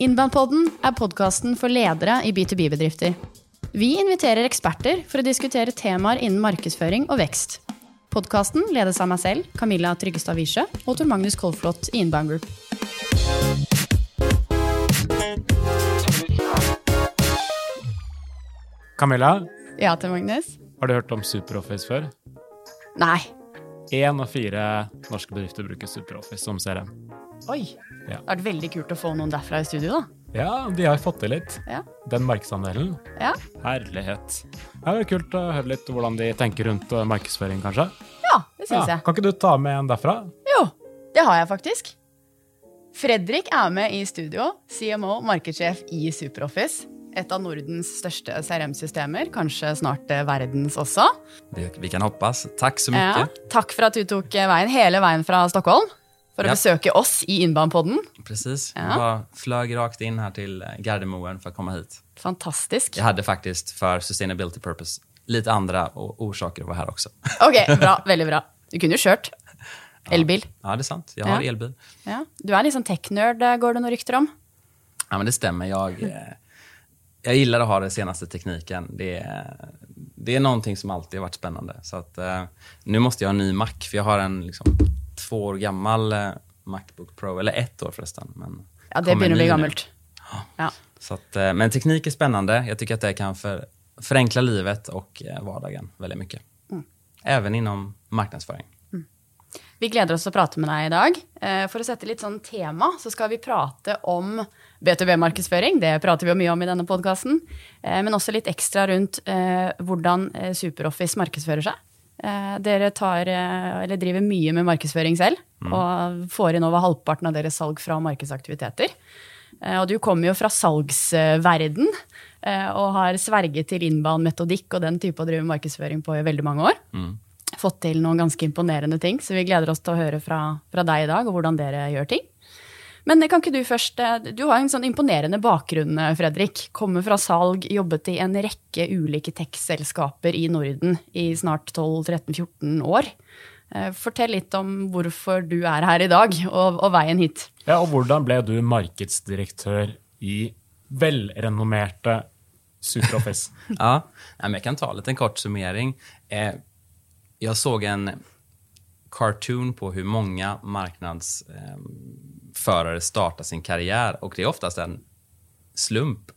Inboundpodden er podkasten for ledere i B2B-bedrifter. Vi inviterer eksperter for å diskutere temaer innen markedsføring og vekst. Podkasten ledes av meg selv, Camilla Tryggestad Wiesche, og Tor Magnus Kolflot i Inbound Group. Camilla, Ja, Tor Magnus? har du hørt om SuperOffice før? Nei. Én av fire norske bedrifter bruker SuperOffice som CRM. Oi. Ja. Det hadde vært veldig kult å få noen derfra i studio, da. Ja, de har fått til litt. Ja. Den markedsandelen. Ja, Herlighet. Det er kult å høre litt hvordan de tenker rundt eh, markedsføring, kanskje. ja det syns jeg. Kan ikke du ta med en derfra? Jo, det har jeg faktisk. Fredrik er med i studio, CMO, markedssjef i SuperOffice. Et av Nordens største CRM-systemer, kanskje snart eh, verdens også. Det, vi kan hoppas. Tack så Ja, mycket. takk for at du tok eh, veien hele veien fra Stockholm for å Ja. besøke oss i Innbandpodden. Precis. Ja. Jag flög rakt in här till eh, Gardermoen för att komma hit. Fantastisk. Jag hade faktiskt för sustainability purpose lite andra orsaker att vara här också. Ok, bra. Veldig bra. Du kunne jo kjørt. Elbil. Ja, det är sant. Jag har Ja. elbil. Ja. Du litt sånn tech-nerd, eh, går det noen rykter om? Ja, men det stämmer. Jag, eh, jag gillar att ha den senaste tekniken. Det är, det är någonting som alltid har varit spännande. Så att, nu måste jag ha en ny Mac, för jag har en liksom, två år gammal eh, Macbook Pro. Eller ett år förresten. Men Ja, det å bli gammelt. Ja. Så att, eh, men teknik är spännande. Jag tycker att det kan för, förenkla livet och eh, vardagen väldigt mycket. Mm. Även inom marknadsföring. Vi gleder oss å prate med deg i dag. Eh, For å sette litt sånn tema, så skal vi prate om B2B-markedsføring. Det prater vi mye om i denne podkasten. Men ekstra rundt eh, hvordan eh, SuperOffice markedsfører seg. Eh, Dere tar, eh, eller driver mye med markedsføring selv, og får inn over halvparten av deres salg fra markedsaktiviteter. Eh, Og du kommer jo fra salgsverden eh, og har sverget til inbound-metodikk og den type å drive markedsføring på i veldig mange år fått til noen ganske imponerende ting, så vi gleder oss til å høre fra, fra deg i dag og hvordan dere gjør ting. Men kan ikke du først eh, Du har en sånn imponerende bakgrunn, eh, Fredrik. Kommer fra salg, jobbet i en rekke ulike tech-selskaper i Norden i snart 12-13-14 år. Eh, Fortell litt om hvorfor du er her i dag, og, og veien hit. Ja, og hvordan ble du markedsdirektør i velrenommerte SuperOffice? Ja, jag kan ta en liten kort summering. Eh, jag såg en cartoon på hur många förare startar sin karriär och det är oftast en slump.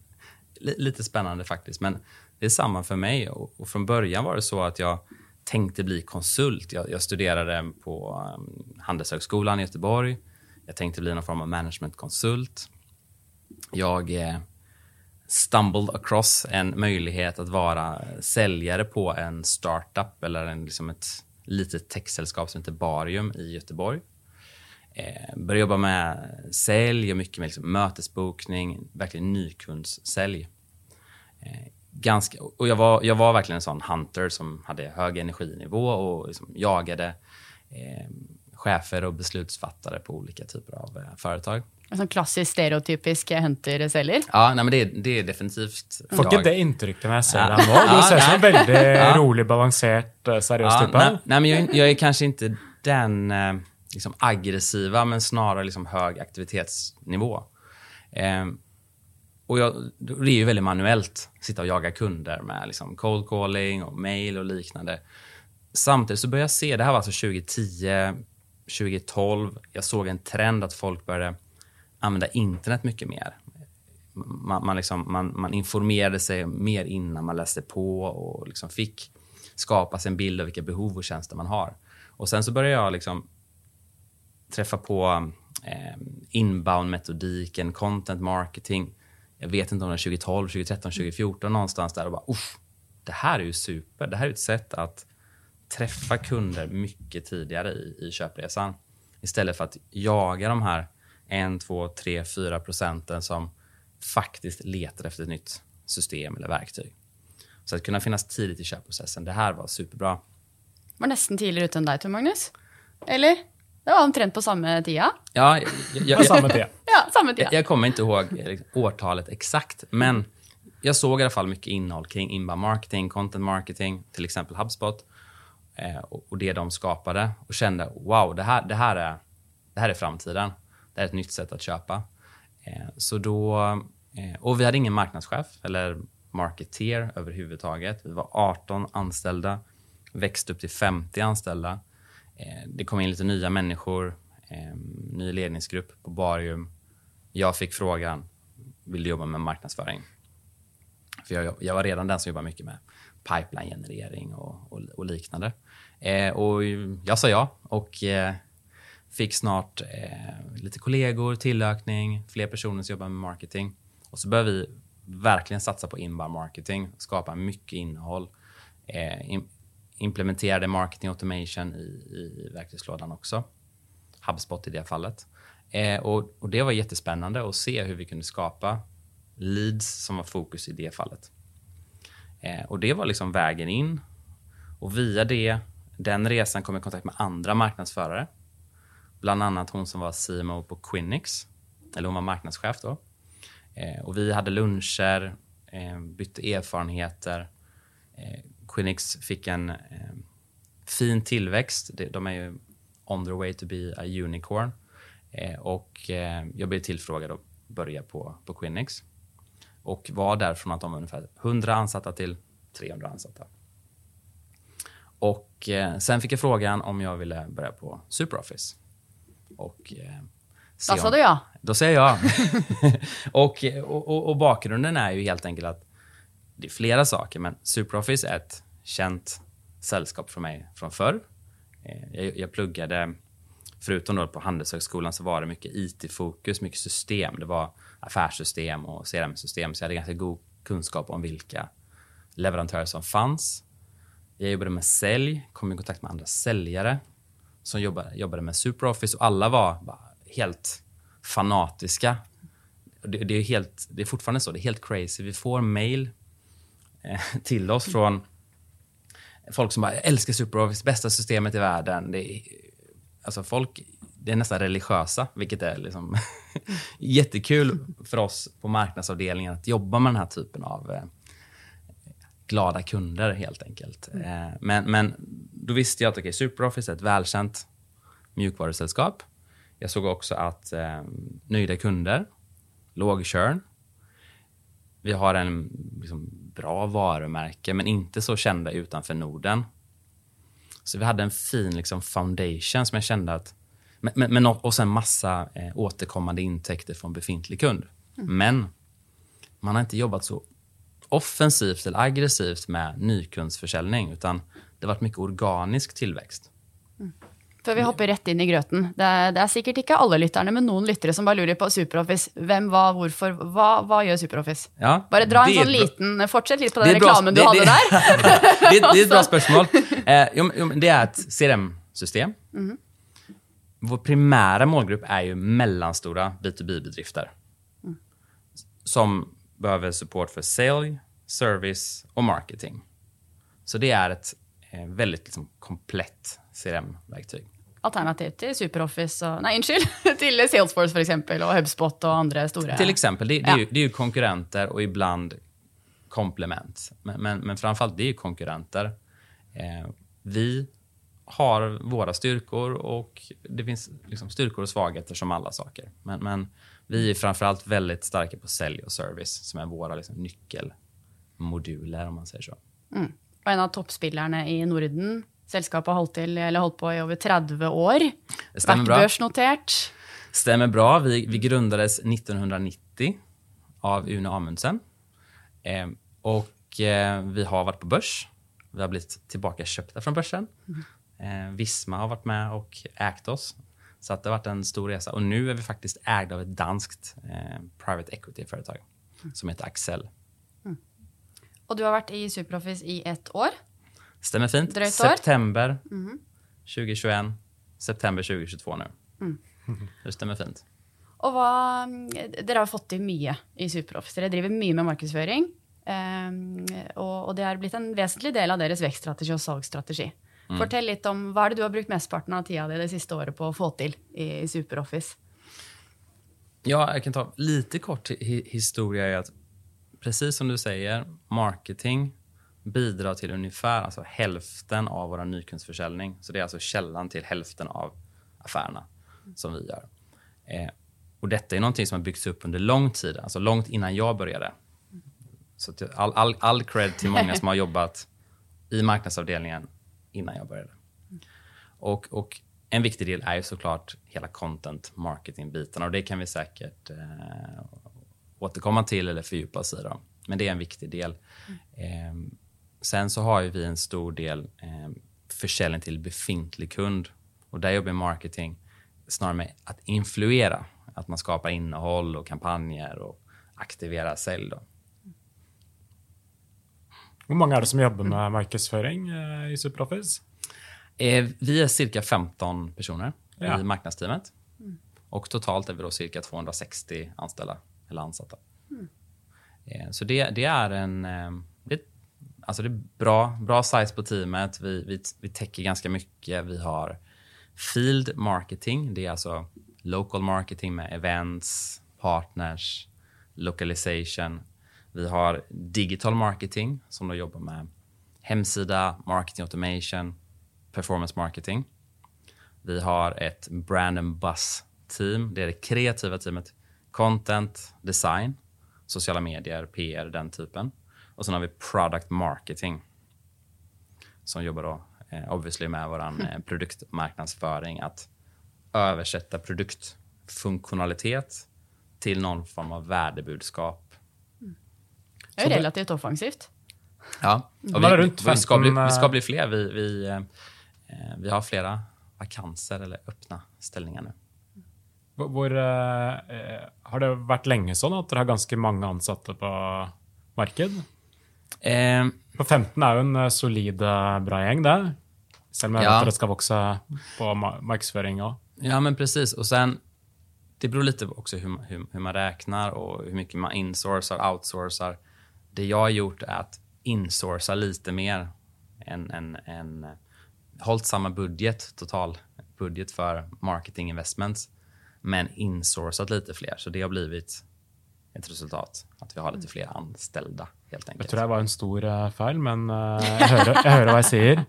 L lite spännande faktiskt, men det är samma för mig. Och, och från början var det så att jag tänkte bli konsult. Jag, jag studerade på um, Handelshögskolan i Göteborg. Jag tänkte bli någon form av managementkonsult. Jag eh, stumbled across en möjlighet att vara säljare på en startup eller en, liksom ett litet techsällskap som heter Barium i Göteborg. Eh, började jobba med sälj och mycket med liksom mötesbokning, verkligen nykundssälj. Eh, ganska, och jag var, jag var verkligen en sån hunter som hade hög energinivå och liksom jagade eh, chefer och beslutsfattare på olika typer av eh, företag. En sånn klassisk stereotypisk hunter-selger. Ja, nej, men det, det är definitivt Får jag. det inntrykket når jeg ser Ja. deg nå? Du Ja, ser ut som en veldig rolig, balansert, eh, seriøs Ja, type. nej, nej, men jag, jag är kanske inte den eh, liksom aggressiva, men snarare liksom hög aktivitetsnivå. Eh, och jag, det är ju väldigt manuellt, sitta och jaga kunder med liksom cold calling och mail och liknande. Samtidigt så började jag se, det här var alltså 2010, 2012, jag såg en trend att folk började använda internet mycket mer. Man, man, liksom, man, man informerade sig mer innan man läste på och liksom fick skapa sig en bild av vilka behov och tjänster man har. Och Sen så började jag liksom träffa på eh, inbound-metodiken, content marketing. Jag vet inte om det var 2012, 2013, 2014 någonstans där och bara uff, det här är ju super. Det här är ett sätt att träffa kunder mycket tidigare i, i köpresan istället för att jaga de här 1, 2, 3, 4 procenten som faktiskt letar efter ett nytt system eller verktyg. Så att kunna finnas tidigt i köpprocessen, det här var superbra. Var nästan tidigare utan dig, Magnus. Eller? Det var omtrent på samme tida. Ja, jag, jag, På jag, samme tid. Ja, samme tida. jag, jag kommer inte ihåg eh, liksom, årtalet exakt, men jag såg i alla fall mycket innehåll kring inbound marketing, content marketing, till exempel HubSpot eh, och, och det de skapade och kände wow, det här, det här, är, det här är framtiden. Det här är ett nytt sätt att köpa. Eh, så då, eh, och vi hade ingen marknadschef eller marketeer överhuvudtaget. Vi var 18 anställda, växte upp till 50 anställda. Eh, det kom in lite nya människor, ehm, ny ledningsgrupp på Barium. Jag fick frågan, vill du jobba med marknadsföring? För jag, jag var redan den som jobbade mycket med pipeline-generering och, och, och liknande. Eh, och jag sa ja och eh, fick snart eh, lite kollegor, tillökning, fler personer som jobbar med marketing. Och så började vi verkligen satsa på inbound marketing, skapa mycket innehåll. Eh, in, implementerade marketing automation i, i verktygslådan också. HubSpot i det fallet. Eh, och, och, Det var jättespännande att se hur vi kunde skapa leads som var fokus i det fallet. Eh, och Det var liksom vägen in. Och via det, den resan kom jag i kontakt med andra marknadsförare. Bland annat hon som var CMO på Quinix, eller hon var marknadschef då. Eh, och vi hade luncher, eh, bytte erfarenheter. Eh, Eh, Quinix fick en eh, fin tillväxt. De är ju on their way to be a unicorn. Eh, och eh, jag blev tillfrågad att börja på, på Quinix. Och var där från att de var ungefär 100 ansatta till 300 ansatta. Och eh, sen fick jag frågan om jag ville börja på SuperOffice. Och, eh, då sa du ja. Då säger jag och, och, och, bakgrunden är ju helt enkelt att det är flera saker, men SuperOffice är ett känt sällskap för mig från förr. Eh, jag, jag pluggade, förutom då på Handelshögskolan, så var det mycket IT-fokus, mycket system. Det var affärssystem och CRM-system, så jag hade ganska god kunskap om vilka leverantörer som fanns. Jag jobbade med sälj, kom i kontakt med andra säljare som jobbade, jobbade med SuperOffice och alla var helt fanatiska. Det, det, är helt, det är fortfarande så, det är helt crazy. Vi får mail till oss från folk som bara älskar SuperOffice, bästa systemet i världen. Det är, alltså folk, det är nästan religiösa, vilket är liksom jättekul för oss på marknadsavdelningen att jobba med den här typen av eh, glada kunder helt enkelt. Mm. Eh, men, men då visste jag att okay, SuperOffice är ett välkänt mjukvarusällskap. Jag såg också att eh, nöjda kunder, låg churn. Vi har en liksom, bra varumärke, men inte så kända utanför Norden. Så vi hade en fin liksom, foundation som jag kände att... Men, men, och sen massa eh, återkommande intäkter från befintlig kund. Mm. Men man har inte jobbat så offensivt eller aggressivt med nykundsförsäljning, utan det har varit mycket organisk tillväxt. Før vi hopper rett inn i grøten. Det er, det er, sikkert ikke alle lytterne, men noen lyttere som bare lurer på SuperOffice. Hvem, hva, hvorfor, hva, hva gjør SuperOffice? Ja, bare dra en sånn liten Fortsett litt på den reklamen du hadde der. det, det, är ett bra spørsmål. Eh, jo, jo, det är ett CRM-system. Mm. Vår primära målgrupp är ju mellanstora B2B-bedrifter. Mm. Som behöver support för sale, service och marketing. Så det är ett eh, väldigt liksom, komplett CRM-verktyg. Alternativ till SuperOffice och, nej, unnskyld, till Salesforce för exempel och HubSpot och andra stora. Till exempel. Det, det, ja. är, ju, det är ju konkurrenter och ibland komplement. Men, men, men framförallt, det är ju konkurrenter. Eh, vi har våra styrkor och det finns liksom styrkor och svagheter som alla saker. Men, men vi är framförallt väldigt starka på sälj och service som är våra liksom, nyckelmoduler om man säger så. Mm. Och en av toppspelarna i Norden Selskapet har holdt, til, holdt på i over 30 år. Bra. børsnotert. Stämmer bra. Vi, vi grundades 1990 av Une Amundsen. Eh, och eh, vi har varit på börs. Vi har blivit tillbakaköpta från börsen. Eh, Visma har varit med och ägt oss. Så att det har varit en stor resa. Och nu är vi faktiskt ägda av ett danskt eh, private equity-företag som heter Axel. Mm. Och du har varit i Superoffice i ett år. Stämmer fint. Dröjt September mm. 2021, september 2022 nu. Mm. Det stämmer fint. Och vad, dere har fått till mycket i Superoffice. Dere driver mycket med marknadsföring. Um, och, och, det har blivit en väsentlig del av deras växtstrategi och salgsstrategi. Mm. Fortell lite om vad är det du har brukt mestparten av tiden det sista året på att få till i, i Superoffice. Ja, jag kan ta lite kort historia. I att, precis som du säger, marketing bidrar till ungefär alltså hälften av vår nykundsförsäljning. Så det är alltså källan till hälften av affärerna som vi gör. Eh, och detta är någonting som har byggts upp under lång tid, alltså långt innan jag började. Så all, all, all cred till många som har jobbat i marknadsavdelningen innan jag började. Och, och en viktig del är ju såklart hela content marketing-biten och det kan vi säkert eh, återkomma till eller fördjupa oss i. Då. Men det är en viktig del. Eh, sen så har ju vi en stor del eh, försäljning till befintlig kund och där jobbar marketing snarare med att influera. Att man skapar innehåll och kampanjer och aktiverar sälj. Då. Hur många är det som jobbar med marknadsföring eh, i Superoffice? Eh, vi är cirka 15 personer Ja. i marknadsteamet. Och totalt är vi då cirka 260 anställda eller ansatta. Eh, så det, det är en alltså det är bra, bra size på teamet. Vi, vi, vi täcker ganska mycket. Vi har field marketing. Det är alltså local marketing med events, partners, localization. Vi har digital marketing som då jobbar med hemsida, marketing automation, performance marketing. Vi har ett brand and buzz team. Det är det kreativa teamet. Content, design, sociala medier, PR, den typen. Och sen har vi product marketing som jobbar då eh, obviously med vår eh, produktmarknadsföring. Att översätta produktfunktionalitet till någon form av värdebudskap. Det är ju relativt offensivt. Ja, och Vad är vi, runt vi, ska bli, 15, vi ska eh, bli fler. Vi, vi, eh, vi har flera vakanser eller öppna ställningar nu. Hvor, eh, eh, har det varit länge sånn att det har ganska många ansatta på marknad? Eh, På 15 är ju en eh, solid, eh, bra gäng det. Selv om jag Ja. vet att det ska växa på ma- marknadsföring också. Ja, men precis. Och sen, det beror lite på också hur, hur, hur man räknar och hur mycket man insourcar, outsourcar. Det jag har gjort är att insourca lite mer än, än, än hållit samma budget, total budget för marketing investments, men insourcat lite fler. Så det har blivit ett resultat, att vi har lite fler anställda helt Jag enkelt. tror det var en stor eh, feil, men hører, jeg hører hva jeg sier.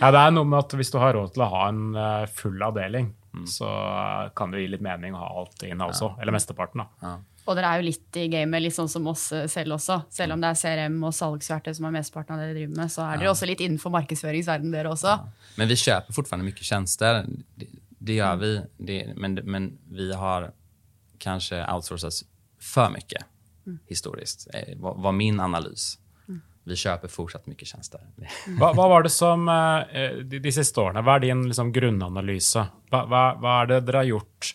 Ja, det er noe med at Hvis du har råd til å ha en eh, full avdeling, så eh, kan det gi litt mening å ha alt in-house òg. Eller mesteparten. da. Og dere er jo litt i gamet, litt sånn som oss selv også. Selv om det er CRM og salgsverktøy som er mesteparten av det dere driver med, så er dere også litt innenfor markedsføringsverdenen, dere også. Men vi köper fortfarande mycket tjänster. Det, det gör vi. Det, men, men vi har kanske outsourcat för mycket historiskt, eh, var, var min analys. Vi köper fortsatt mycket tjänster. Hva, hva var det som eh, de, de siste årene Hva er din liksom, grunnanalyse? Hva, hva, hva er det dere har gjort?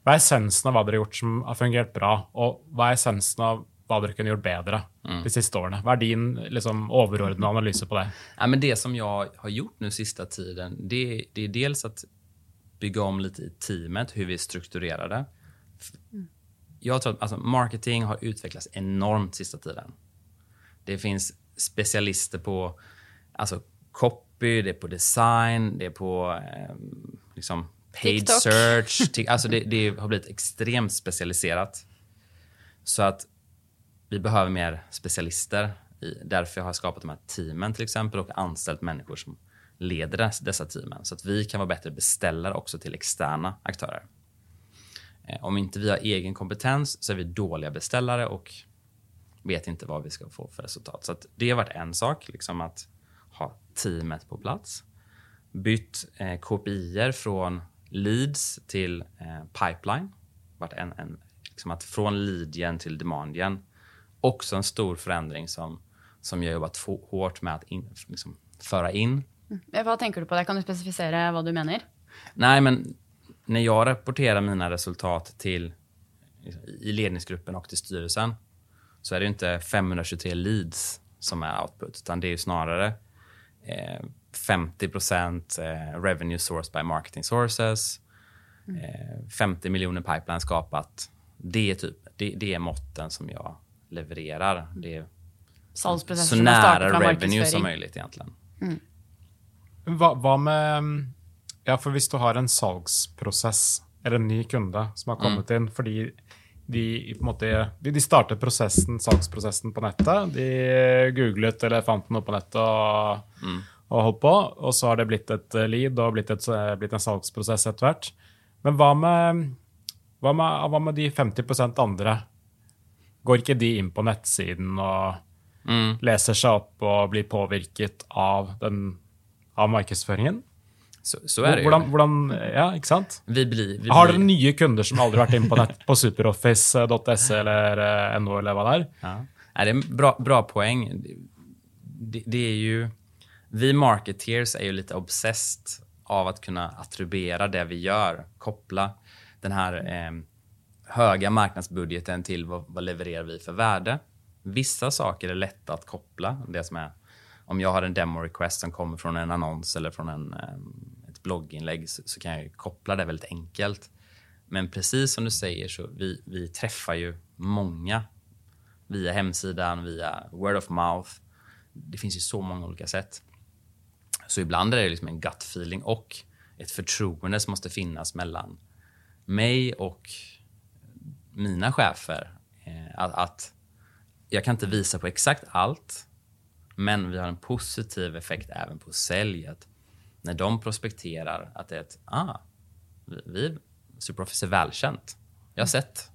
Hva er essensen av hva dere har gjort som har fungert bra, og hva er essensen av hva dere kunne gjort bedre de siste årene? Hva er din liksom, overordnede analyse på det? Ja, men det som jag har gjort nu sista tiden, det, det är dels att bygga om lite i teamet, hur vi strukturerar det. Jag tror att alltså, marketing har utvecklats enormt sista tiden. Det finns specialister på alltså, copy, det är på design, det är på eh, liksom paid TikTok. search. Alltså det, det har blivit extremt specialiserat. Så att vi behöver mer specialister. I, därför har jag skapat de här teamen till exempel och anställt människor som leder dess- dessa teamen. Så att vi kan vara bättre beställare också till externa aktörer. Eh, om inte vi har egen kompetens så är vi dåliga beställare och vet inte vad vi ska få för resultat. Så det har varit en sak, liksom att ha teamet på plats. Bytt eh, KPIer från leads till eh, pipeline. Varit en, en, liksom att från leadgen till demandgen. Också en stor förändring som, som jag jobbat hårt med att in, liksom, föra in. Eh, Hva tenker du på det? Kan du spesifisere hva du mener? Nej, men när jag rapporterar mina resultat till i ledningsgruppen och till styrelsen så är det inte 523 leads som är output, utan det är ju snarare eh, 50 eh, revenue sourced by marketing sources, eh, 50 miljoner pipeline skapat. Det är, typ, det, det är måtten som jag levererar. Det är så nära revenue som möjligt egentligen. Hva, hva med Ja, for hvis du har en salgsprosess eller en ny kunde som har kommet inn fordi de, måte, de, de startet prosessen, salgsprosessen på nettet. De googlet eller fant noe på nettet og, og holdt på. Og så har det blitt et eh, lead og blitt, et, blitt en salgsprosess etter hvert. Men hva med Hva med, hva med de 50% andre? Går ikke de inn på nettsiden og Mm. leser seg opp og blir påvirket av, den, av markedsføringen? Så, så är det Hvordan, hvordan, ja, ikke sant? Vi blir, vi Har dere nye kunder som aldri har vært inne på nett på superoffice.se eller eh, no eller hva det er? Ja. Det en bra, bra poäng. Det, det är ju... Vi marketeers är ju lite obsessed av att kunna attribuera det vi gör. Koppla den här eh, höga marknadsbudgeten till vad, vad levererar vi för värde. Vissa saker är lätta att koppla. Det som är, om jag har en demo request som kommer från en annons eller från en, ehm, ett blogginlägg så, så kan jag ju koppla det väldigt enkelt. Men precis som du säger så vi, vi träffar ju många via hemsidan, via word of mouth. Det finns ju så många olika sätt. Så ibland är det liksom en gut feeling och ett förtroende som måste finnas mellan mig och mina chefer. Eh, att, att jag kan inte visa på exakt allt, men vi har en positiv effekt även på sälj. Att när de prospekterar att det är ett, ah, vi, vi Superoffice är välkänt. Jag har sett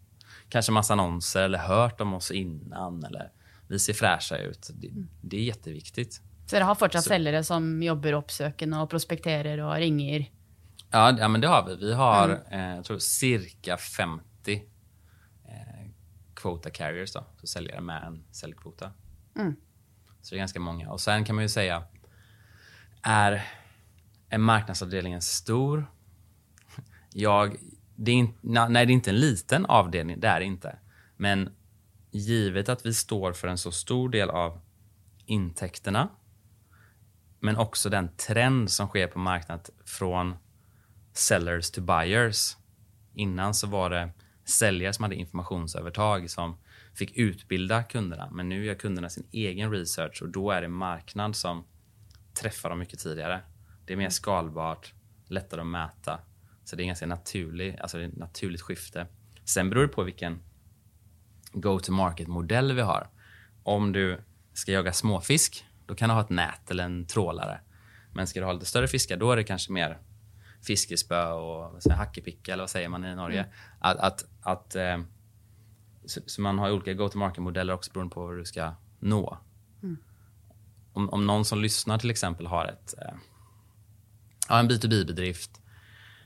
kanske massa annonser eller hört om oss innan eller vi ser fräscha ut. Det, det är jätteviktigt. Så dere har fortsatt selgere som jobber oppsøkende og prospekterer og ringer? Ja, ja men det har vi. Vi har eh, jag tror cirka 50 eh, quota carriers, då, så säljare med en säljkvota. Så det är ganska många. Och sen kan man ju säga, är, är marknadsavdelningen stor? Jag, det är in, nej, det är inte en liten avdelning, det är det inte. Men givet att vi står för en så stor del av intäkterna, men också den trend som sker på marknaden från sellers to buyers. Innan så var det säljare som hade informationsövertag som fick utbilda kunderna. Men nu gör kunderna sin egen research och då är det marknad som träffar dem mycket tidigare. Det är mer skalbart, lättare att mäta. Så det är ganska naturlig, alltså det är ett naturligt skifte. Sen beror det på vilken go-to-market-modell vi har. Om du ska jaga småfisk, då kan du ha ett nät eller en trålare. Men ska du ha lite större fiskar, då är det kanske mer fiskespö och hackepicka, eller vad säger man i Norge? Att, att, att, eh, så, så man har olika go-to-market-modeller också beroende på vad du ska nå. Om, om någon som lyssnar till exempel har ett, eh, ja, en B2B-bedrift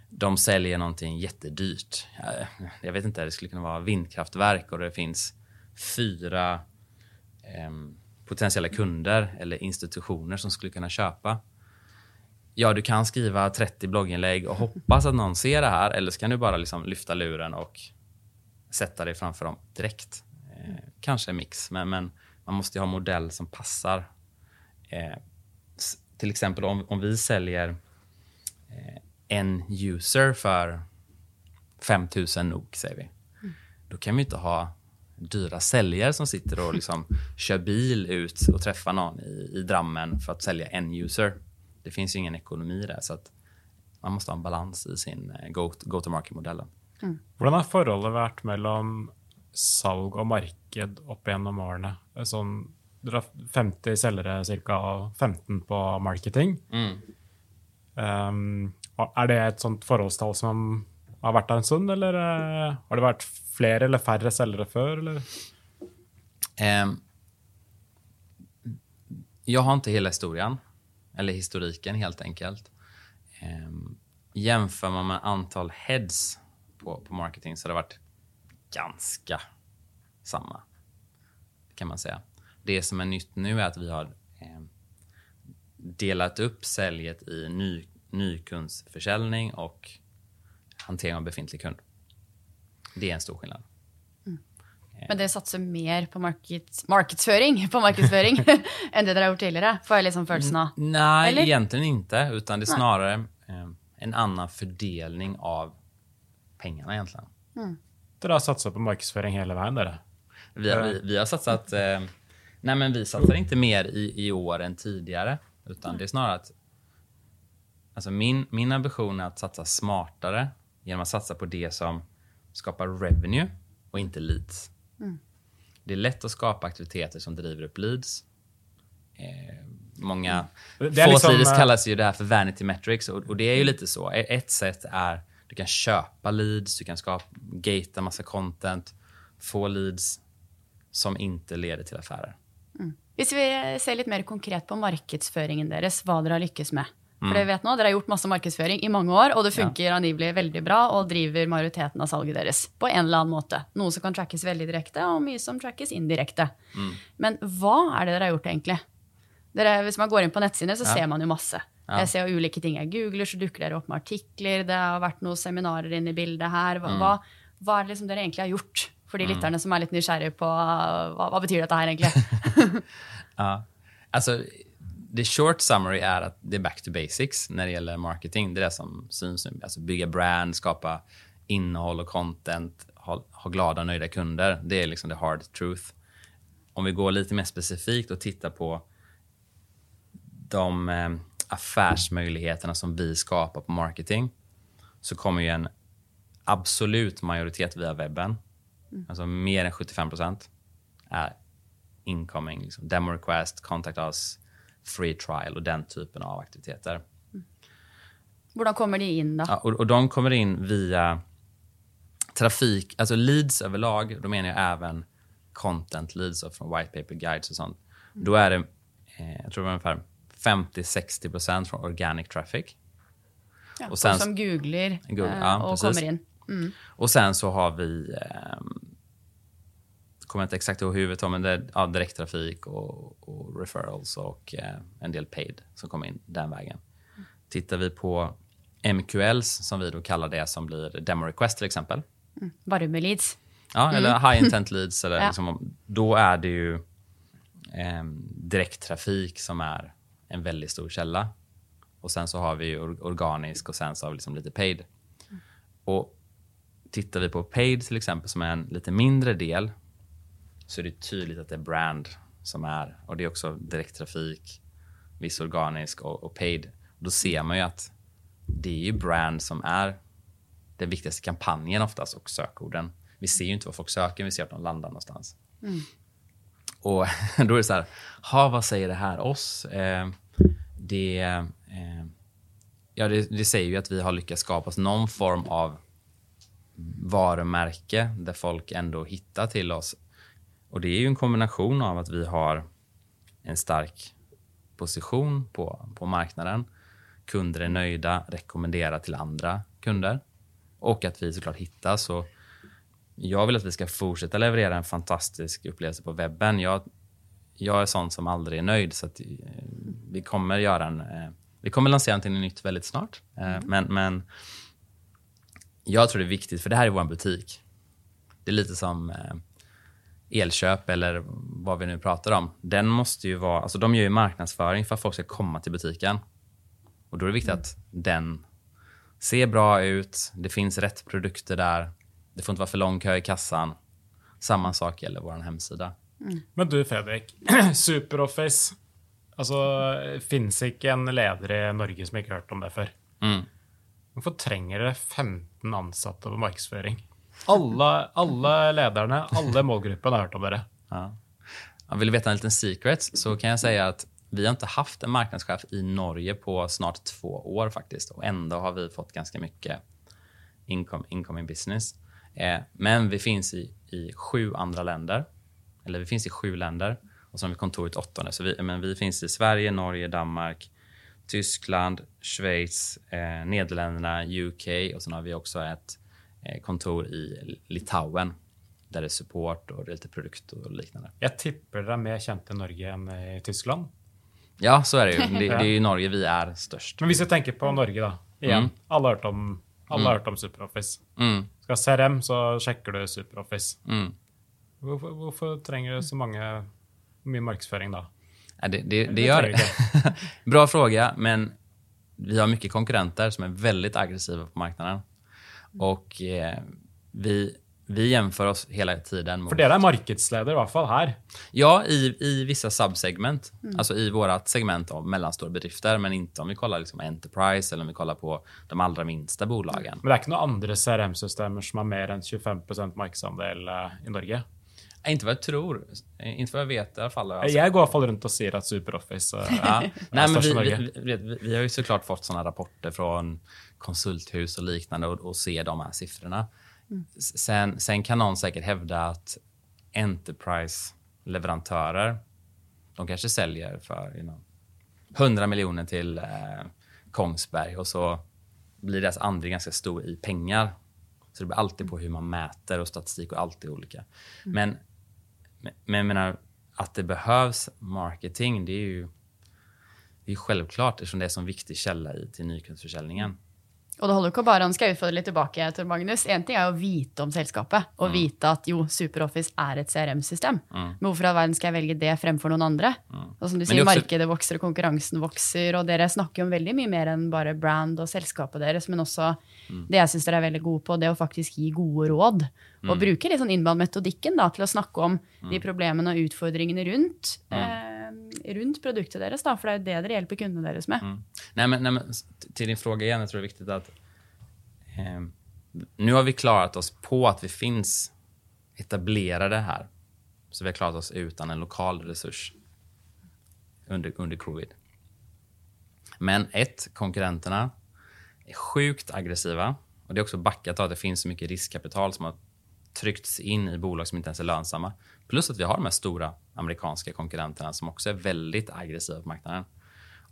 de säljer någonting jättedyrt. Jag, jag vet inte, det skulle kunna vara vindkraftverk och det finns fyra em, potentiella kunder eller institutioner som skulle kunna köpa. Ja, du kan skriva 30 blogginlägg och hoppas att någon ser det här eller så kan du bara liksom lyfta luren och sätta dig framför dem direkt. Eh, kanske en mix, men, men man måste ju ha en modell som passar. Eh, till exempel om, om vi säljer en user för 5000 NOK, säger vi. Då kan vi inte ha dyra säljare som sitter och liksom kör bil ut och träffar någon i, i Drammen för att sälja en user. Det finns ju ingen ekonomi där, så att man måste ha en balans i sin eh, go- go-to-market-modell. Hvordan har forholdet vært mellom salg og marked opp gjennom årene? Sånn, dere har 50 selgere cirka, og 15 på marketing. Um, og er det et sånt forholdstall som har vært der en stund, eller eh, har det vært flere eller færre selgere før? Eller? Ehm, jag har inte hela historien, eller historiken helt enkelt. Ehm, jämför man med antal heads på, på marketing så har det varit ganska samma, kan man säga. Det som är nytt nu är att vi har ehm, delat upp säljet i ny, nykundsförsäljning och hantering av befintlig kund. Det är en stor skillnad. Men dere satser mer på markeds, markedsføring på markedsføring enn det dere har gjort tidligere? Får jeg liksom av. Nej, Eller? egentligen inte. Utan det är snarare eh, en annan fördelning av pengarna egentligen. Dere har satsa på markedsføring hele veien, dere. Vi, har- vi, vi har satsat... Eh, nej, men vi satsar inte mer i, i år än tidigare. Utan det är snarare att... Alltså min, min ambition är att satsa smartare genom att satsa på det som skapar revenue och inte leads. Det är lätt att skapa aktiviteter som driver upp leads. Eh, många... Det är Få liksom, eh, kallas ju det här för vanity metrics och, och det är ju lite så. E- Ett sätt är Du kan köpa leads, du kan skapa, gatea massa content, få leads som inte leder till affärer. Hvis vi ser litt mer konkret på markedsføringen deres, hva dere har lykkes med. For dere vet nå, dere har gjort masse markedsføring i mange år, og det funker angivelig veldig bra og driver majoriteten av salget deres på en eller annen måte. Noe som kan trackes veldig direkte, og mye som trackes indirekte. Men hva er det dere har gjort, egentlig? Dere, hvis man går inn på nettsidene, så Ja. ser man jo masse. Ja. Jeg ser ulike ting jeg googler, så dukker dere opp med artikler. Det har vært noen seminarer inne i bildet her. Mm. Hva, hva, hva er det liksom dere egentlig har gjort? For de lytterne som er litt nysgjerrige på hva, hva betyr dette her egentlig? Ja. Alltså, the short summary är att det är back to basics när det gäller marketing. Det är det som syns nu. Alltså bygga brand, skapa innehåll och content, ha, ha glada nöjda kunder. Det är liksom the hard truth. Om vi går lite mer specifikt och tittar på de eh, affärsmöjligheterna som vi skapar på marketing så kommer ju en absolut majoritet via webben. Alltså mer än 75% är incoming, liksom demo request, contact us, free trial och den typen av aktiviteter. Hvordan kommer de inn, da? Ja, och, och de kommer in via trafik, alltså leads överlag, då menar jag även content leads från white paper guides och sånt. Då är det, eh, jag tror det var ungefär 50-60% från organic traffic. Ja, og sen- som googler Google, eh, ja, og precis. kommer inn. Och sen så har vi, eh, kommer inte exakt ihåg huvudet, men det är ja, direkttrafik och, och referrals och eh, en del paid som kommer in den vägen. Tittar vi på MQLs, som vi då kallar det som blir demo request till exempel. Varmeleads. Ja, eller high intent leads. Eller Ja. liksom, då är det ju eh, direkttrafik som är en väldigt stor källa. Och sen så har vi or- organisk och sen så har vi liksom lite paid. Och tittar vi på paid till exempel som är en lite mindre del så är det tydligt att det är brand som är och det är också direkttrafik, viss organisk och, och paid. Då ser man ju att det är ju brand som är den viktigaste kampanjen oftast och sökorden. Vi ser ju inte vad folk söker, vi ser att de landar någonstans. Mm. Och då är det så här, ha, vad säger det här oss? Eh, det, eh, ja, det, det säger ju att vi har lyckats skapa någon form av varumärke där folk ändå hittar till oss. Och det är ju en kombination av att vi har en stark position på, på marknaden. Kunder är nöjda, rekommenderar till andra kunder och att vi såklart hittas. Och jag vill att vi ska fortsätta leverera en fantastisk upplevelse på webben. Jag, jag är sån som aldrig är nöjd så att, eh, vi kommer göra en... Eh, vi kommer lansera någonting nytt väldigt snart. Eh, men, men jag tror det är viktigt, för det här är vår butik. Det är lite som elköp eller vad vi nu pratar om. Den måste ju vara, alltså de gör ju marknadsföring för att folk ska komma till butiken. Och då är det viktigt att den ser bra ut, det finns rätt produkter där, det får inte vara för lång kö i kassan. Samma sak gäller vår hemsida. Men du, Fredrik. Superoffice. Altså, Fins ikke en leder i Norge som har hørt om det før? Mm. Hvorfor trenger dere 15 ansatte på markedsføring? Alle, alle lederne, alle målgruppen har hørt om. Ja. Ja, vill du veta en liten secret så kan jag säga att vi har inte haft en marknadschef i Norge på snart två år faktiskt. Och ändå har vi fått ganska mycket income, incoming business. Eh, men vi finns i, i sju andra länder. Eller vi finns i sju länder. Och så har vi kontor i ett åttonde. Så vi, men vi finns i Sverige, Norge, Danmark, Tyskland, Schweiz, eh, Nederländerna, UK och sen har vi också ett eh, kontor i Litauen där det är support och det är lite produkt och liknande. Jeg tipper dere er mer kjent i Norge enn i Tyskland. Ja, så är det ju. Det, det är ju i Norge vi är störst. Men hvis jeg tenker på Norge, da. Igjen. Mm. Alle har hørt om, alle har hørt om Superoffice. Mm, Skal ha CRM, så sjekker du Superoffice. mm. Hvorfor, hvorfor trenger du så mange, mye markedsføring da? Ja, det, det, det gör det. Bra fråga, men vi har mycket konkurrenter som är väldigt aggressiva på marknaden. Och eh, vi, vi jämför oss hela tiden mot... For dere er markedsleder, i hvert fall her. Ja, i, i vissa subsegment. Alltså i vårt segment av mellanstora bedrifter, men inte om vi kollar liksom Enterprise eller om vi kollar på de allra minsta bolagen. Men det er ikke noen andre CRM-systemer som har mer enn 25 markedsandel eh, i Norge. Inte vad jag tror. Inte vad jag vet i alla fall. Alltså. Jeg går i hvert fall rundt og sier at SuperOffice eh, Ja. Nej, men vi, vi, vi, vi har ju såklart fått såna rapporter från konsulthus och liknande och, och ser de här siffrorna. S- Sen, sen kan någon säkert hävda att Enterprise-leverantörer, de kanske säljer för you know, 100 miljoner till eh, Kongsberg och så blir deras andel ganska stor i pengar. Så det beror alltid på hur man mäter och statistik och allt är olika. Men, men, men jag menar, att det behövs marketing, det är ju det är självklart eftersom det är en sån viktig källa i, till nykundsförsäljningen. Og det holder ikke å bare, nå skal utfordre litt tilbake til Magnus. En ting er å vite om selskapet, og vite at jo, SuperOffice er et CRM-system. Men hvorfor i all verden skal jeg velge det fremfor noen andre? Og som du sier, er også- markedet vokser, og konkurransen vokser, og dere snakker jo om veldig mye mer enn bare brand og selskapet deres, men også det jeg syns dere er veldig gode på, det å faktisk gi gode råd. Og bruke litt sånn innbandmetodikken til å snakke om de problemene og utfordringene rundt, eh, Eh, runt produktet deres, da, for det er jo det dere hjelper kundene deres med. Mm. Nej, men, nej, men till din fråga igen, jag tror det är viktigt att eh, nu har vi klarat oss på att vi finns etablerade här. Så vi har klarat oss utan en lokal resurs under, under covid. Men ett, konkurrenterna är sjukt aggressiva. Och Det är också backat av att det finns så mycket riskkapital som har tryckts in i bolag som inte ens är lönsamma. Plus att vi har de här stora amerikanska konkurrenterna som också är väldigt aggressiva på marknaden.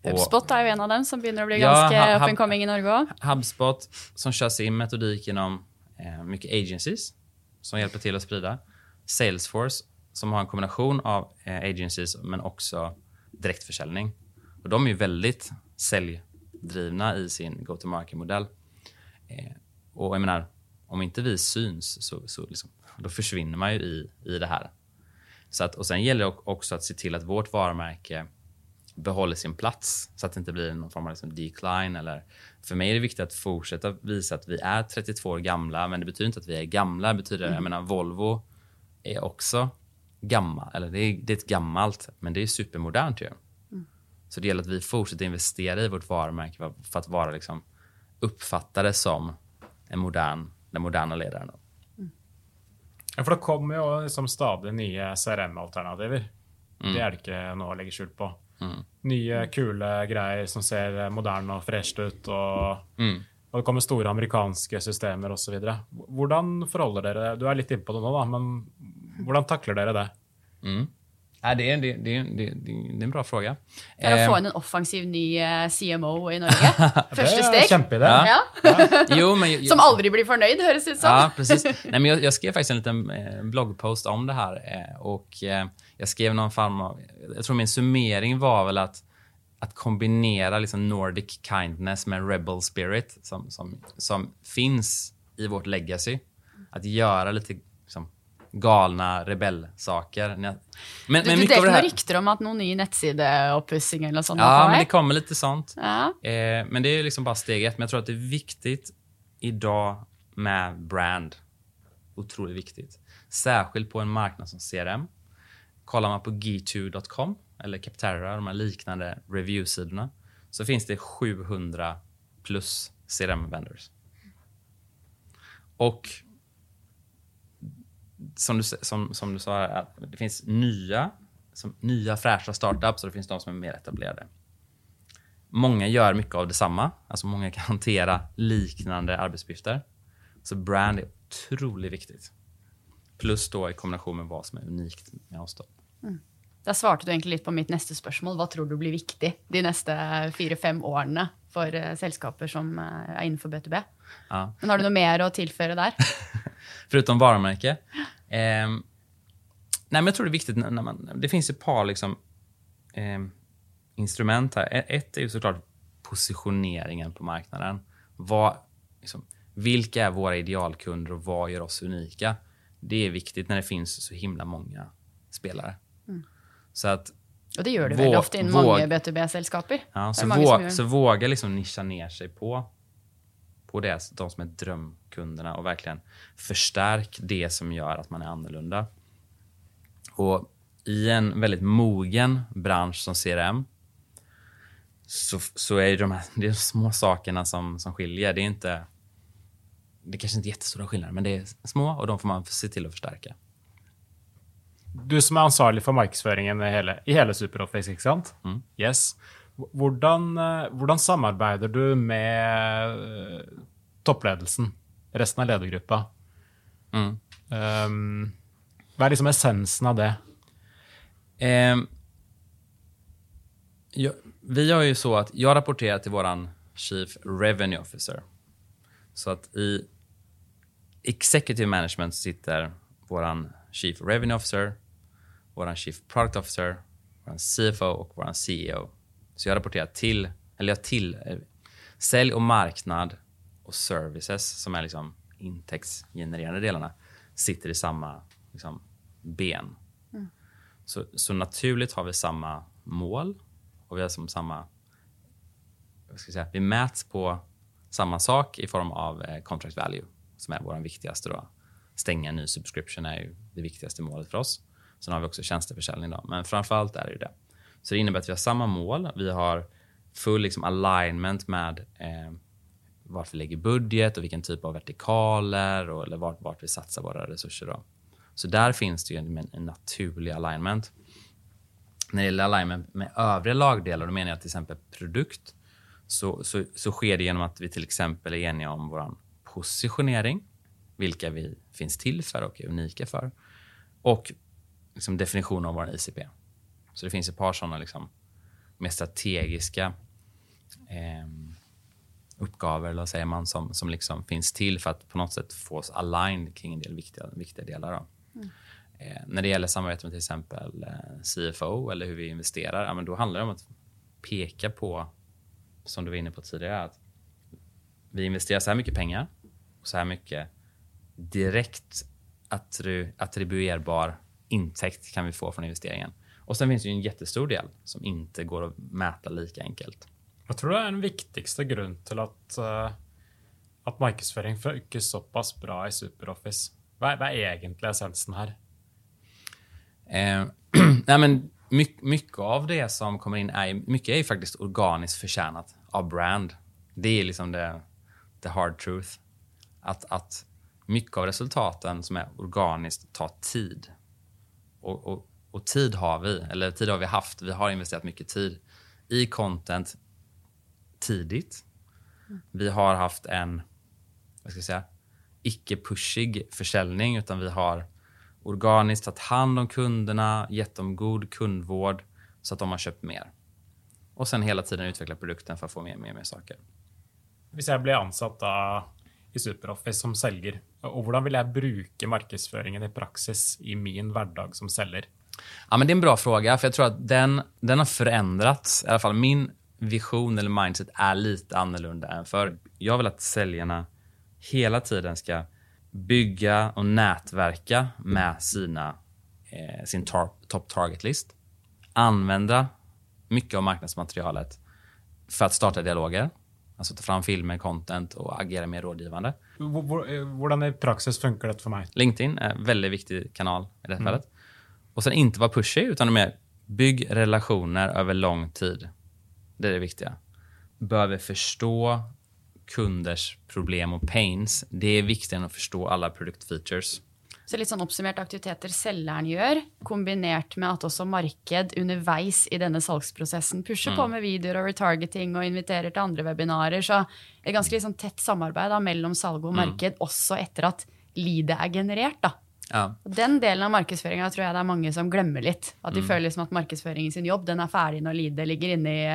HubSpot er jo en av dem som begynner å bli Ja, ganske ha- up ha- and coming i Norge. HubSpot som kör sin metodik genom eh, mycket agencies som hjälper till att sprida. Salesforce som har en kombination av eh, agencies men också direktförsäljning. Och de är ju väldigt säljdrivna i sin go-to-market-modell. Eh, och jag menar, om inte vi syns så, så liksom, då försvinner man ju i, i det här. Så att, och sen gäller det också att se till att vårt varumärke behåller sin plats så att det inte blir någon form av liksom decline. Eller, för mig är det viktigt att fortsätta visa att vi är 32 år gamla, men det betyder inte att vi är gamla. Det betyder, jag menar, Volvo är också gammal, eller det är, det är ett gammalt, men det är supermodernt ju. Så det gäller att vi fortsätter investera i vårt varumärke för- för att vara liksom uppfattade som en modern, den moderna ledaren. då. Ja, For det kommer jo liksom stadig nye CRM-alternativer. Det er det ikke noe å legge skjul på. Nye, kule greier som ser moderne og fresht ut. Og, og det kommer store amerikanske systemer osv. Hvordan forholder dere Du er litt inne på det nå, da, men hvordan takler dere det? Ja, det, är, det, det, det, det är en bra fråga. Eh, få inn en offensiv ny eh, CMO i Norge. Er steg. kjempeidé. Ja. Ja. jo, men jag, Som aldri blir fornøyd, høres det ut som. Ja, precis. Nej, men jag, jag skrev faktiskt en liten eh, bloggpost om det här. Eh, och Jag skrev någon form av... Jag tror min summering var väl att, att kombinera liksom Nordic kindness med rebel spirit som, som, som finns i vårt legacy. Att göra lite galna rebellsaker. Men, men du mycket av delte det här... rykter om at noen ny nettsideoppussing eller sånt. Ja, men det kommer lite sånt. ja. Eh, men det är liksom bara steg ett. Men jag tror att det är viktigt idag med brand. Otroligt viktigt. Särskilt på en marknad som CRM. Kollar man på g2.com eller Capterra, de här liknande review-sidorna, så finns det 700 plus CRM-vendors. Och som du, som, som du sa, att det finns nya, som, nya fräscha startups och det finns de som är mer etablerade. Många gör mycket av detsamma. Alltså många kan hantera liknande arbetsuppgifter. Så brand är otroligt viktigt. Plus då i kombination med vad som är unikt med oss. Då. Da svarte du egentlig litt på mitt neste spørsmål. Hva tror du blir viktig de neste fire-fem årene for eh, selskaper som eh, er innenfor B2B? Ja. Men har du noe mer å tilføre der? Förutom varumärke. Ehm, nej, men jag tror det är viktigt när när man... Det finns ett par liksom, ehm, instrument här. E- Ett är ju såklart positioneringen på marknaden. Vad, liksom, vilka är våra idealkunder och vad gör oss unika? Det är viktigt när det finns så himla många spelare. Så att Og det du Våg- veldig ofte innen våg- mange B2B-selskaper. Ja, Det så, våg, så våga liksom nischa ner sig på, på det, de som är drömkunderna och verkligen förstärk det som gör att man är annorlunda. Och i en väldigt mogen bransch som CRM så, så är de, här, det är de små sakerna som, som skiljer. Det är inte det kanske inte är jättestora skillnader, men det är små och de får man se till att förstärka. du som är ansvarig för marknadsföringen i hela, i hela Superoffice, ikke sant? Yes. Hvordan, eh, hvordan samarbeider du med eh, toppledelsen, resten av ledergruppa? Mm. Um, vad är liksom essensen av det? Ehm, jag, vi gör ju så att jag rapporterar till våran Chief Revenue Officer. Så att i Executive Management sitter våran Chief Revenue Officer, våran Chief Product Officer, våran CFO och våran CEO. Så jag rapporterar till, eller jag till, eh, sälj och marknad och services som är liksom intäktsgenererande delarna sitter i samma liksom, ben. Så, så naturligt har vi samma mål och vi har som samma... Vad ska jag säga, vi mäts på samma sak i form av eh, contract value som är vår viktigaste. Då. Stänga en ny subscription är ju det viktigaste målet för oss. Sen har vi också tjänsteförsäljning. Då. Men framför allt är det ju det. Så det innebär att vi har samma mål. Vi har full liksom, alignment med eh, vart vi lägger budget och vilken typ av vertikaler och, eller vart, vart vi satsar våra resurser. Då. Så där finns det ju en, en naturlig alignment. När det gäller alignment med övriga lagdelar, då menar jag till exempel produkt, så, så, så sker det genom att vi till exempel är eniga om vår positionering, vilka vi finns till för och är unika för, och liksom definition av vår ICP. Så det finns ett par sådana liksom, mer strategiska eh, uppgavar, eller vad säger man, som, som liksom finns till för att på något sätt få oss aligned kring en del viktiga, viktiga delar. Då. Eh, när det gäller samarbete med till exempel eh, CFO eller hur vi investerar, ja, men då handlar det om att peka på, som du var inne på tidigare, att vi investerar så här mycket pengar och så här mycket direkt attri attribuerbar intäkt kan vi få från investeringen. Och sen finns det ju en jättestor del som inte går att mäta lika enkelt. Jag tror det är den viktigaste grunden till att, uh, att marknadsföring funkar så pass bra i SuperOffice. Vad är, vad är egentligen essensen här? Eh, nej men mycket, mycket av det som kommer in är, mycket är faktiskt organiskt förtjänat av brand. Det är liksom det, the hard truth. Att, att mycket av resultaten som är organiskt tar tid. Och, och, och tid har vi, eller tid har vi haft. Vi har investerat mycket tid i content tidigt. Vi har haft en, vad ska jag säga, icke-pushig försäljning, utan vi har organiskt tagit hand om kunderna, gett dem god kundvård så att de har köpt mer. Och sen hela tiden utveckla produkten för att få mer och mer, mer saker. Om jag blir ansatt i SuperOffice som säljer, och hur vill jag bruka marknadsföringen i praxis i min vardag som säljare? Ja, men det är en bra fråga, för jag tror att den, den har förändrats. I alla fall min vision eller mindset är lite annorlunda än förr. Jag vill att säljarna hela tiden ska bygga och nätverka med sina, eh, sin tar top target list. Använda mycket av marknadsmaterialet för att starta dialoger. Alltså ta fram filmer, content och agera mer rådgivande. Hur är praxis funkar det för mig? LinkedIn är en väldigt viktig kanal i det här mm. fallet. Och sen inte vara pushy, utan mer bygg relationer över lång tid. Det är det viktiga. Behöver förstå kunders problem och pains. Det är viktigare än att förstå alla produktfeatures. Så litt sånn oppsummert aktiviteter selgeren gjør, kombinert med at også marked underveis i denne salgsprosessen pusher mm. på med videoer og retargeting og inviterer til andre webinarer. Så et ganske liksom tett samarbeid da, mellom salg og mm. marked mm. også etter at leadet er generert. da. Ja. Den delen av markedsføringa tror jeg det er mange som glemmer litt. At de mm. føler liksom at markedsføringen sin jobb den er ferdig når leadet ligger inne i,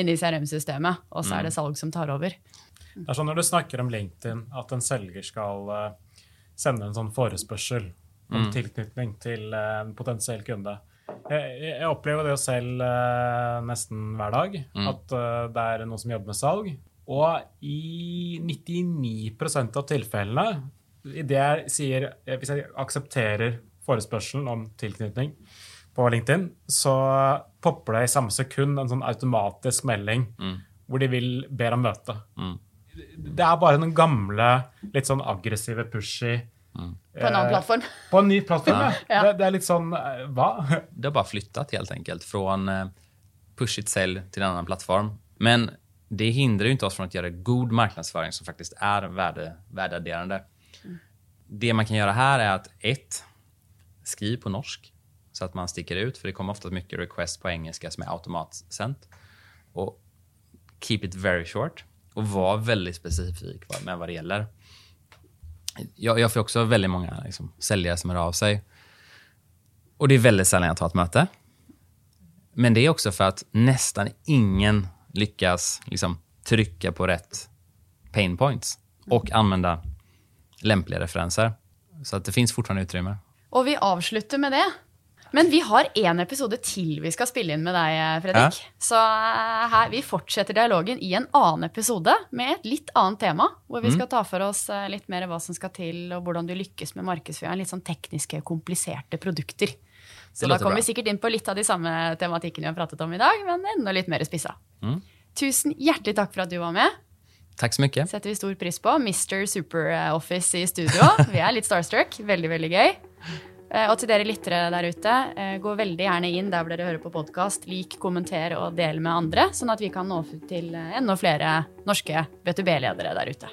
inne i CRM-systemet, og så er det mm. salg som tar over. Det er sånn Når du snakker om LinkedIn, at en selger skal uh, sende en sånn forespørsel om mm. tilknytning til uh, en potensiell kunde jeg, jeg, opplever det selv uh, nesten hver dag, mm. at det er noen som jobber med salg. Og i 99% av tilfellene, i det jeg sier Hvis jeg aksepterer forespørselen om tilknytning på LinkedIn, så popper det i samme sekund en sånn automatisk melding mm. hvor de vil ber om møte. Mm det er bare den gamle, litt sånn aggressive, pushy mm. På en annen plattform? På en ny plattform, ja. ja. Det, det, är lite sån, eh, va? Det har bara flyttat helt enkelt från eh, pushigt sälj till en annan plattform. Men det hindrar ju inte oss från att göra god marknadsföring som faktiskt är värde, värdeadderande. Det man kan göra här är att ett, skriv på norsk. så att man sticker ut. För det kommer ofta mycket request på engelska som är automatsänt. Och keep it very short och var väldigt specifik med vad det gäller. Jag, jag får också väldigt många liksom, säljare som hör av sig. Och det är väldigt sällan jag tar ett möte. Men det är också för att nästan ingen lyckas liksom, trycka på rätt pain points och använda lämpliga referenser. Så att det finns fortfarande utrymme. Och vi avslutar med det. Men vi har en episode till vi ska spela in med dig, Fredrik. Ja. Så eh, her, vi fortsätter dialogen i en annan episode med ett lite annat tema. Hvor vi mm. ska ta för oss eh, lite mer vad som ska till och hur du lyckas med marknadsföring. Lite sånn tekniske, komplicerade produkter. Så da kommer vi säkert in på lite av de samma tematiken vi har pratat om idag, men ännu lite mer spissa. Mm. Tusen hjärtligt tack för att du var med. Tack så mycket. Sätter vi stor pris på. Mr Super Office i studio. Vi är lite starstruck. Väldigt, väldigt gøy. Eh, og til dere lyttere der ute, eh, gå veldig gjerne inn der hvor dere hører på podkast. Lik, kommenter og del med andre, sånn at vi kan nå ut til enda flere norske B2B-ledere der ute.